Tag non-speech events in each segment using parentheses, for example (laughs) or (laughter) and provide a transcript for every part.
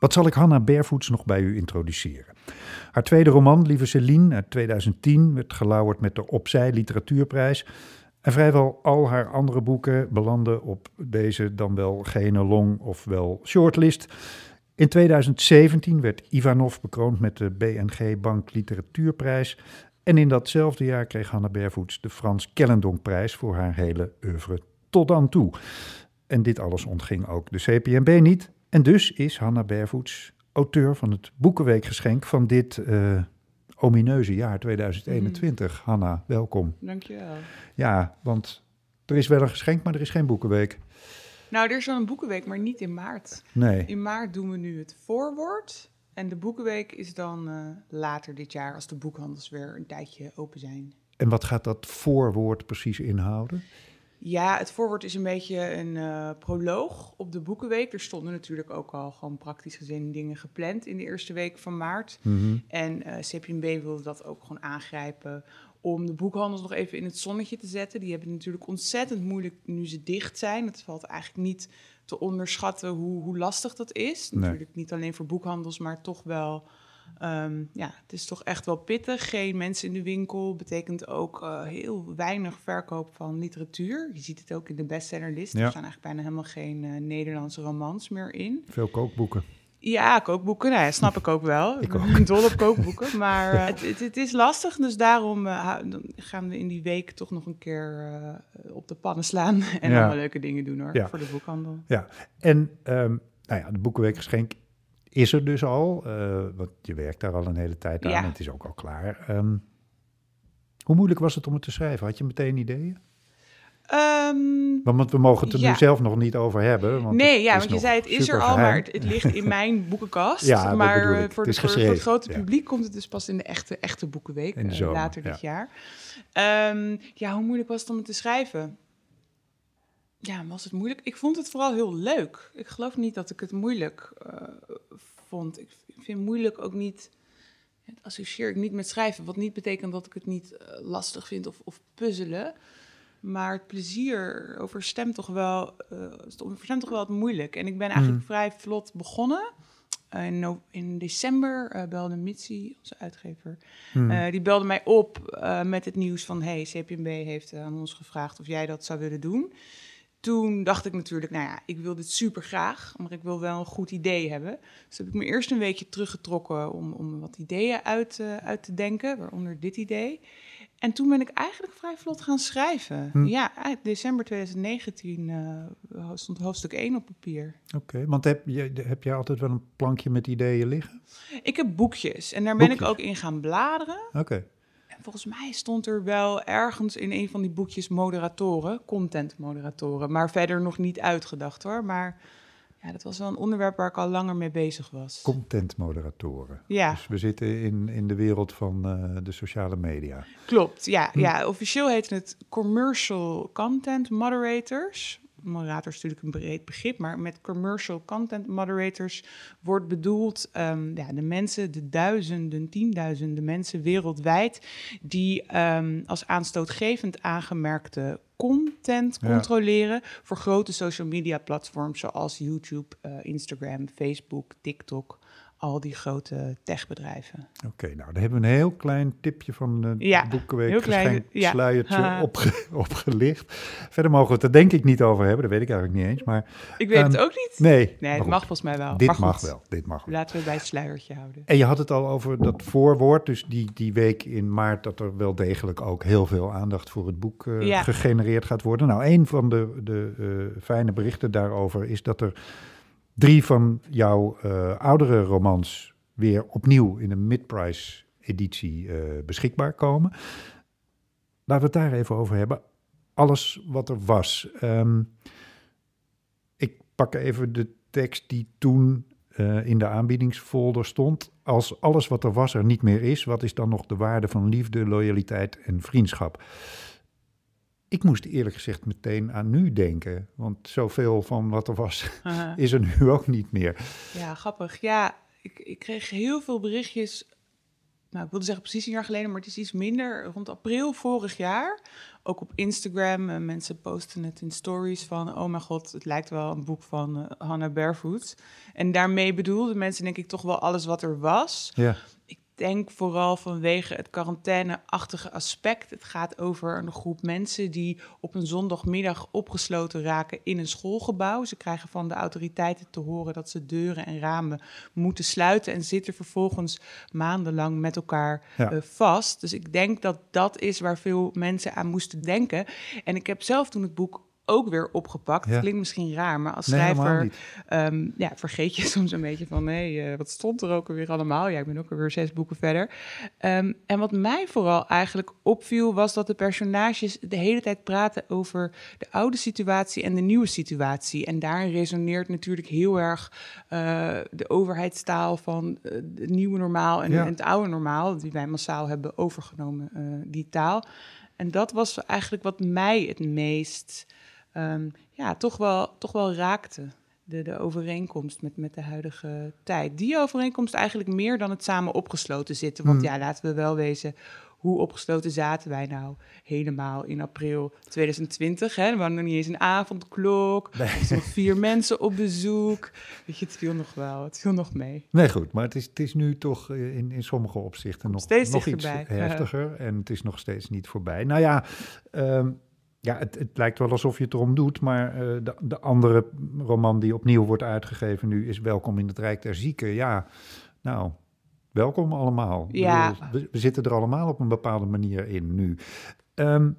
Wat zal ik Hanna Barefoot nog bij u introduceren? Haar tweede roman, Lieve Celine, uit 2010, werd gelauwerd met de Opzij Literatuurprijs. En vrijwel al haar andere boeken belanden op deze dan wel gene long of wel shortlist. In 2017 werd Ivanov bekroond met de BNG Bank Literatuurprijs. En in datzelfde jaar kreeg Hanna Bervoets de Frans Kellendonkprijs voor haar hele oeuvre tot dan toe. En dit alles ontging ook de CPMB niet. En dus is Hanna Bervoets auteur van het Boekenweekgeschenk van dit uh, omineuze jaar 2021. Mm. Hanna, welkom. Dankjewel. Ja, want er is wel een geschenk, maar er is geen Boekenweek. Nou, er is wel een Boekenweek, maar niet in maart. Nee. In maart doen we nu het voorwoord. En de Boekenweek is dan uh, later dit jaar, als de boekhandels weer een tijdje open zijn. En wat gaat dat voorwoord precies inhouden? Ja, het voorwoord is een beetje een uh, proloog op de Boekenweek. Er stonden natuurlijk ook al gewoon praktisch gezien dingen gepland in de eerste week van maart. Mhm. En uh, CPMB wilde dat ook gewoon aangrijpen om de boekhandels nog even in het zonnetje te zetten. Die hebben het natuurlijk ontzettend moeilijk nu ze dicht zijn. Het valt eigenlijk niet te onderschatten hoe, hoe lastig dat is. Natuurlijk niet alleen voor boekhandels, maar toch wel Um, ja, het is toch echt wel pittig. Geen mensen in de winkel betekent ook uh, heel weinig verkoop van literatuur. Je ziet het ook in de bestsellerlist. Ja. Er staan eigenlijk bijna helemaal geen uh, Nederlandse romans meer in. Veel kookboeken. Ja, kookboeken. Nou ja, snap ik ook wel. (laughs) ik ben (laughs) dol op kookboeken. Maar uh, het, het, het, is lastig. Dus daarom gaan we in die week toch nog een keer op de pannen slaan. (laughs) En ja. allemaal leuke dingen doen hoor, ja. voor de boekhandel. Ja, en um, nou ja, de Boekenweekgeschenk is er dus al. Uh, want je werkt daar al een hele tijd aan. Ja. Het is ook al klaar. Um, hoe moeilijk was het om het te schrijven? Had je meteen ideeën? Um, want we mogen het er ja. nu zelf nog niet over hebben. Want nee, ja, want je zei het is er al, maar het, het, ligt in mijn (laughs) boekenkast. ja, maar voor, het voor, voor, het grote publiek komt het dus pas in de echte, echte boekenweek uh, later dit jaar. Um, ja, hoe moeilijk was het om het te schrijven? Ja, was het moeilijk? Ik vond het vooral heel leuk. Ik geloof niet dat ik het moeilijk uh, vond. Ik vind moeilijk ook niet. Het associeer ik niet met schrijven. Wat niet betekent dat ik het niet uh, lastig vind of, of puzzelen. Maar het plezier overstemt toch wel, uh, overstemt toch wel het moeilijk. En ik ben eigenlijk mm. vrij vlot begonnen. Uh, in, no in, december uh, belde Mitsi, onze uitgever, mm. die belde mij op met het nieuws van... hey, CPMB heeft aan ons gevraagd of jij dat zou willen doen toen dacht ik natuurlijk, nou ja, ik wil dit super graag, maar ik wil wel een goed idee hebben. Dus heb ik me eerst een weekje teruggetrokken om, om wat ideeën uit, uh, uit te denken, waaronder dit idee. En toen ben ik eigenlijk vrij vlot gaan schrijven. Hm. Ja, december 2019 uh, stond hoofdstuk 1 op papier. Oké, okay, want heb, je, heb jij altijd wel een plankje met ideeën liggen? Ik heb boekjes en daar boekjes. ben ik ook in gaan bladeren. Oké. Okay volgens mij stond er wel ergens in een van die boekjes moderatoren, content moderatoren, maar verder nog niet uitgedacht hoor. Maar ja, dat was wel een onderwerp waar ik al langer mee bezig was. Content moderatoren. Ja. Dus we zitten in, in de wereld van uh, de sociale media. Klopt, ja, hm. ja. Officieel heet het commercial content moderators moderator is natuurlijk een breed begrip, maar met commercial content moderators wordt bedoeld um, ja, de mensen, de duizenden, tienduizenden mensen wereldwijd die um, als aanstootgevend aangemerkte content controleren voor grote social media platforms zoals YouTube, uh, Instagram, Facebook, TikTok al die grote techbedrijven. Oké, nou, daar hebben we een heel klein tipje van de ja, Boekenweek klein, ja. sluiertje (laughs) opge, (laughs) opgelicht. Verder mogen we het er denk ik niet over hebben, dat weet ik eigenlijk niet eens. Maar, ik weet um, het ook niet. Nee, nee het mag volgens mij wel. Dit mag wel, dit mag wel. Laten we bij het sluiertje houden. En je had het al over dat voorwoord, dus die, die week in maart... dat er wel degelijk ook heel veel aandacht voor het boek uh, ja. gegenereerd gaat worden. Nou, een van de, de uh, fijne berichten daarover is dat er drie van jouw uh, oudere romans weer opnieuw in een mid-price editie uh, beschikbaar komen. Laten we het daar even over hebben. Alles wat er was. Um, ik pak even de tekst die toen uh, in de aanbiedingsfolder stond. Als alles wat er was er niet meer is, wat is dan nog de waarde van liefde, loyaliteit en vriendschap? Ik moest eerlijk gezegd meteen aan nu denken. Want zoveel van wat er was, uh-huh. (laughs) (laughs) is er nu ook niet meer. Ja, grappig. Ja, ik, ik kreeg heel veel berichtjes. Nou, ik wilde zeggen precies een jaar geleden, maar het is iets minder. Rond april vorig jaar. ook op Instagram. mensen posten het in stories van... oh mijn god, het lijkt wel een boek van Hannah Barefoot. En daarmee bedoelden mensen denk ik toch wel alles wat er was. Ja denk vooral vanwege het quarantaine-achtige aspect. Het gaat over een groep mensen die op een zondagmiddag opgesloten raken in een schoolgebouw. Ze krijgen van de autoriteiten te horen dat ze deuren en ramen moeten sluiten en zitten vervolgens maandenlang met elkaar eh, vast. Dus ik denk dat dat is waar veel mensen aan moesten denken. En ik heb zelf toen het boek ook weer opgepakt. Ja. Klinkt misschien raar, maar als schrijver ehm, ja, vergeet je (laughs) soms een beetje van... hé, hey, uh, wat stond er ook alweer allemaal? Ja, ik ben ook alweer zes boeken verder. Ehm, en wat mij vooral eigenlijk opviel... was dat de personages de hele tijd praten over de oude situatie... en de nieuwe situatie. En daarin resoneert natuurlijk heel erg uh, de overheidstaal... van uh, het nieuwe normaal en, en, het oude normaal... die wij massaal hebben overgenomen, die taal... En dat was eigenlijk wat mij het meest Ehm, ja, toch wel, toch wel raakte. De, de overeenkomst met, met de huidige tijd. Die overeenkomst eigenlijk meer dan het samen opgesloten zitten. Want hmm. ja, laten we wel wezen, hoe opgesloten zaten wij nou helemaal in april 2020? Hè? We hadden nog niet eens een avondklok. Nee. Er nog vier (laughs) mensen op bezoek. Weet je, het viel nog wel. Het viel nog mee. Nee, goed. Maar het is, het is nu toch eh, in, in sommige opzichten nog, steeds nog iets heftiger. En het is nog steeds niet voorbij. Nou ja, um, ja, het, het, lijkt wel alsof je het erom doet, maar uh, de, de, andere roman die opnieuw wordt uitgegeven nu is Welkom in het Rijk der Zieken. Ja, nou, welkom allemaal. Ja. We, we, zitten er allemaal op een bepaalde manier in nu. Um,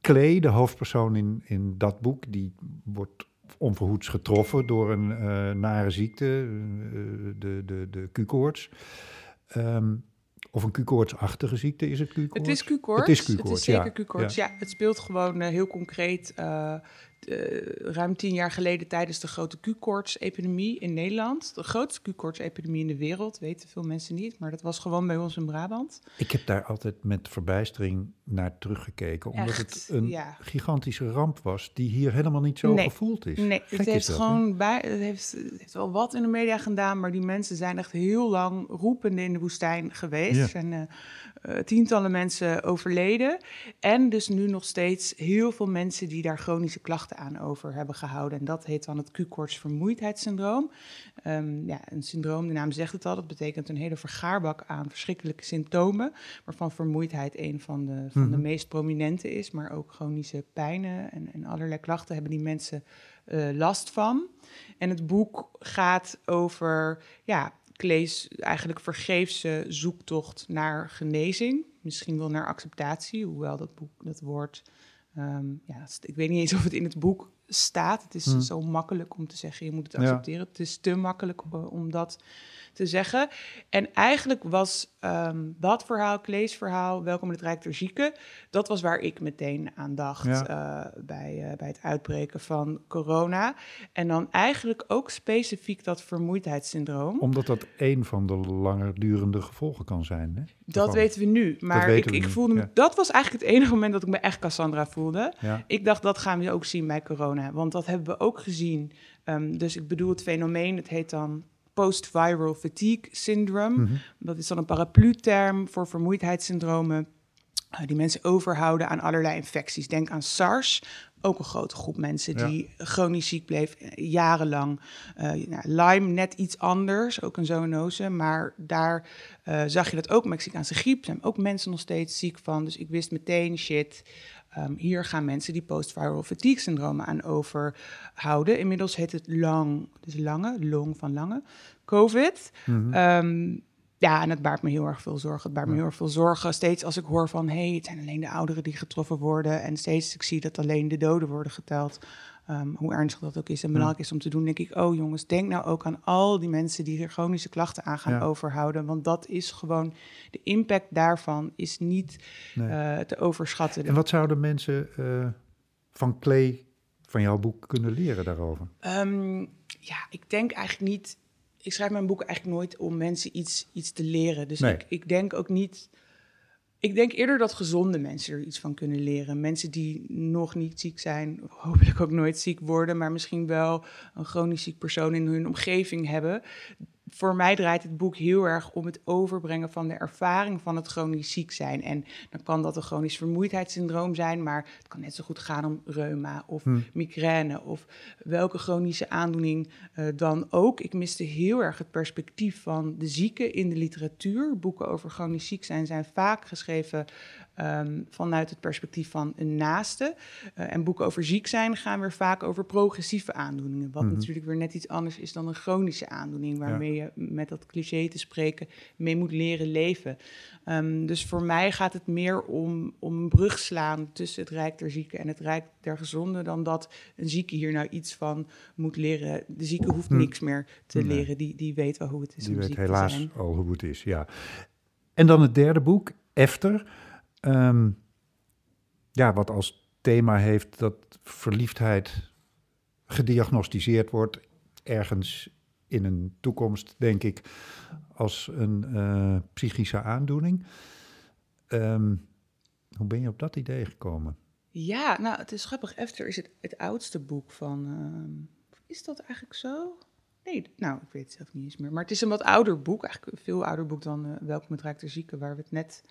Klee, de hoofdpersoon in, in dat boek, die wordt onverhoeds getroffen door een uh, nare ziekte, uh, de, de, de Q-koorts. Um, of een Q-koortsachtige ziekte is het Q-koorts? Het is Q-koorts. Het is, Q-koorts, het is zeker ja. Q-koorts. Ja. het speelt gewoon uh, heel concreet uh, uh, ruim tien jaar geleden tijdens de grote Q-koorts-epidemie in Nederland. De grootste Q-koorts-epidemie in de wereld, weten veel mensen niet, maar dat was gewoon bij ons in Brabant. Ik heb daar altijd met verbijstering naar teruggekeken, omdat het een gigantische ramp was die hier helemaal niet zo gevoeld is. Nee, het heeft gewoon bij, het heeft, het heeft, wel wat in de media gedaan, maar die mensen zijn echt heel lang roepende in de woestijn geweest. En, uh, uh, tientallen mensen overleden. En dus nu nog steeds heel veel mensen die daar chronische klachten aan over hebben gehouden. En dat heet dan het Q-koorts vermoeidheidssyndroom. Um, ja, een syndroom, de naam zegt het al, dat betekent een hele vergaarbak aan verschrikkelijke symptomen. Waarvan vermoeidheid een van de, van de mhm. meest prominente is. Maar ook chronische pijnen en, en allerlei klachten hebben die mensen uh, last van. En het boek gaat over ja, lees eigenlijk vergeefse zoektocht naar genezing. Misschien wel naar acceptatie, hoewel dat boek, dat woord... Ehm, ja, ik weet niet eens of het in het boek staat. Het is hmm. zo makkelijk om te zeggen, je moet het accepteren. Het is te makkelijk uh, om dat te zeggen. En eigenlijk was um, dat verhaal, Klees verhaal, Welkom in het Rijk der Zieken, dat was waar ik meteen aan dacht uh, bij, uh, bij het uitbreken van corona. En dan eigenlijk ook specifiek dat vermoeidheidssyndroom. Omdat dat een van de langer durende gevolgen kan zijn. Hè? Dat weten we nu. Maar ik, ik voelde me, dat was eigenlijk het enige moment dat ik me echt Cassandra voelde. Ik dacht, dat gaan we ook zien bij corona. Want dat hebben we ook gezien. Um, dus ik bedoel het fenomeen, het heet dan post-viral fatigue syndrome. Mhm. Dat is dan een paraplu-term voor vermoeidheidssyndromen uh, die mensen overhouden aan allerlei infecties. Denk aan SARS, ook een grote groep mensen die chronisch ziek bleef eh, jarenlang. Uh, nou, Lyme net iets anders, ook een zoonose, maar daar zag je dat ook. Mexicaanse griep zijn ook mensen nog steeds ziek van. Dus ik wist meteen, shit, Um, hier gaan mensen die post-viral fatigue syndromen aan overhouden. Inmiddels heet het lang, dus lange, long van lange, COVID. Mm um, ja, en het baart me heel erg veel zorgen. Het baart me heel erg veel zorgen. Steeds als ik hoor van, hé, hey, het zijn alleen de ouderen die getroffen worden. En steeds ik zie dat alleen de doden worden geteld. Um, hoe ernstig dat ook is en belangrijk is om te doen, denk ik, oh jongens, denk nou ook aan al die mensen die hier chronische klachten aan gaan overhouden. Want dat is gewoon, de impact daarvan is niet uh, te overschatten. En wat zouden mensen uh, van Klee, van jouw boek, kunnen leren daarover? Um, ja, ik denk eigenlijk niet. Ik schrijf mijn boeken eigenlijk nooit om mensen iets, iets te leren. Dus ik, ik denk ook niet ik denk eerder dat gezonde mensen er iets van kunnen leren. Mensen die nog niet ziek zijn, hopelijk ook nooit ziek worden, maar misschien wel een chronisch ziek persoon in hun omgeving hebben. Voor mij draait het boek heel erg om het overbrengen van de ervaring van het chronisch ziek zijn. En dan kan dat een chronisch vermoeidheidssyndroom zijn, maar het kan net zo goed gaan om reuma of hm. migraine of welke chronische aandoening uh, dan ook. Ik miste heel erg het perspectief van de zieken in de literatuur. Boeken over chronisch ziek zijn zijn vaak geschreven um, vanuit het perspectief van een naaste. Uh, en boeken over ziek zijn gaan weer vaak over progressieve aandoeningen. Wat mhm. natuurlijk weer net iets anders is dan een chronische aandoening, waarmee je met dat cliché te spreken mee moet leren leven. Um, dus voor mij gaat het meer om, om een brug slaan tussen het Rijk der Zieken en het Rijk der Gezonden, dan dat een zieke hier nou iets van moet leren. De zieke hoeft hm. niks meer te leren, die, die weet wel hoe het is. Die weet helaas al hoe het is, ja. En dan het derde boek, Efter. Ehm, ja, wat als thema heeft dat verliefdheid gediagnosticeerd wordt ergens in een toekomst, denk ik, als een uh, psychische aandoening. Ehm, hoe ben je op dat idee gekomen? Ja, nou, het is grappig. Efter is het, het oudste boek van. Uh, is dat eigenlijk zo? Nee, nou, ik weet het zelf niet eens meer. Maar het is een wat ouder boek, eigenlijk een veel ouder boek dan uh, Welkom met Rijk Zieken, waar we het net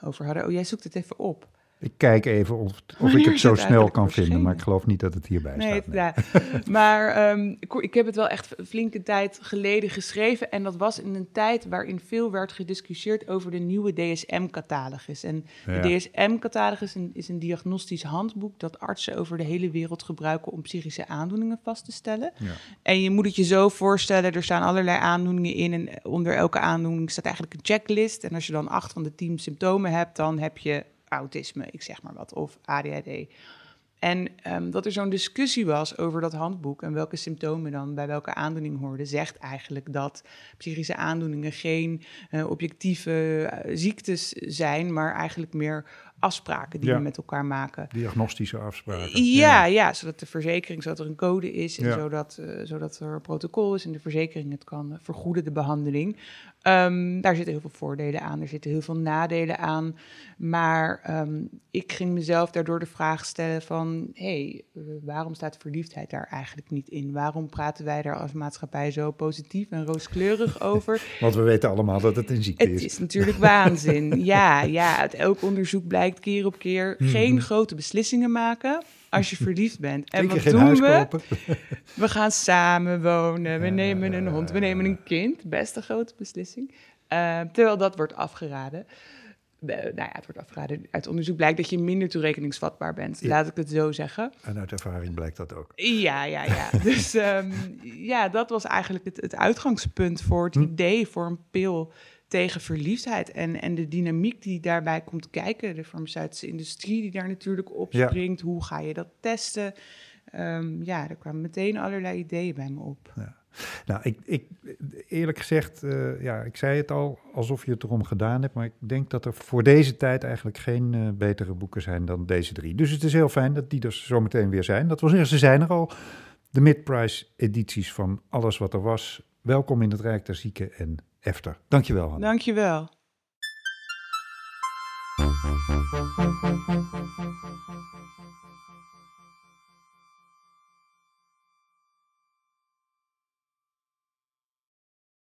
over hadden. Oh, jij zoekt het even op. Ik kijk even of, of ik het zo snel kan vinden, maar ik geloof niet dat het hierbij staat. Nee. Ja. (laughs) maar um, ik, heb het wel echt flinke tijd geleden geschreven. En dat was in een tijd waarin veel werd gediscussieerd over de nieuwe DSM-catalogus. En de DSM-catalogus is een diagnostisch handboek dat artsen over de hele wereld gebruiken om psychische aandoeningen vast te stellen. Ja. En je moet het je zo voorstellen, er staan allerlei aandoeningen in. En onder elke aandoening staat eigenlijk een checklist. En als je dan acht van de tien symptomen hebt, dan heb je autisme, ik zeg maar wat, of ADHD. En um, dat er zo'n discussie was over dat handboek en welke symptomen dan bij welke aandoening hoorden, zegt eigenlijk dat psychische aandoeningen geen uh, objectieve uh, ziektes zijn, maar eigenlijk meer afspraken die we met elkaar maken. Diagnostische afspraken. Ja, ja, zodat de verzekering, zodat er een code is en zodat, uh, zodat er een protocol is en de verzekering het kan vergoeden, de behandeling. Um, daar zitten heel veel voordelen aan, er zitten heel veel nadelen aan. Maar um, ik ging mezelf daardoor de vraag stellen van... hé, hey, uh, waarom staat verliefdheid daar eigenlijk niet in? Waarom praten wij daar als maatschappij zo positief en rooskleurig (laughs) over? Want we weten allemaal dat het een ziekte is. Het is natuurlijk waanzin. (laughs) ja, ja, uit elk onderzoek blijkt keer op keer... Mhm. geen grote beslissingen maken als je verliefd bent. En wat doen we? We gaan samen wonen, we nemen een hond, we nemen een kind. Best een grote beslissing. Uh, terwijl dat wordt afgeraden. Uh, nou ja, het wordt afgeraden. Uit onderzoek blijkt dat je minder toerekeningsvatbaar bent. Laat ik het zo zeggen. En uit ervaring blijkt dat ook. Ja, ja, ja. (laughs) dus um, ja, dat was eigenlijk het, het uitgangspunt voor het hm. idee voor een pil tegen verliefdheid en, en de dynamiek die daarbij komt kijken. De farmaceutische industrie die daar natuurlijk op springt. Hoe ga je dat testen? Um, ja, er kwamen meteen allerlei ideeën bij me op. Ja. Nou, ik, ik, eerlijk gezegd, uh, ja, ik zei het al alsof je het erom gedaan hebt, maar ik denk dat er voor deze tijd eigenlijk geen uh, betere boeken zijn dan deze drie. Dus het is heel fijn dat die er zo meteen weer zijn. Dat wil zeggen, ze zijn er al. De mid-price edities van alles wat er was. Welkom in het Rijk der Zieken en Efter. Dankjewel, Hanna. Dankjewel.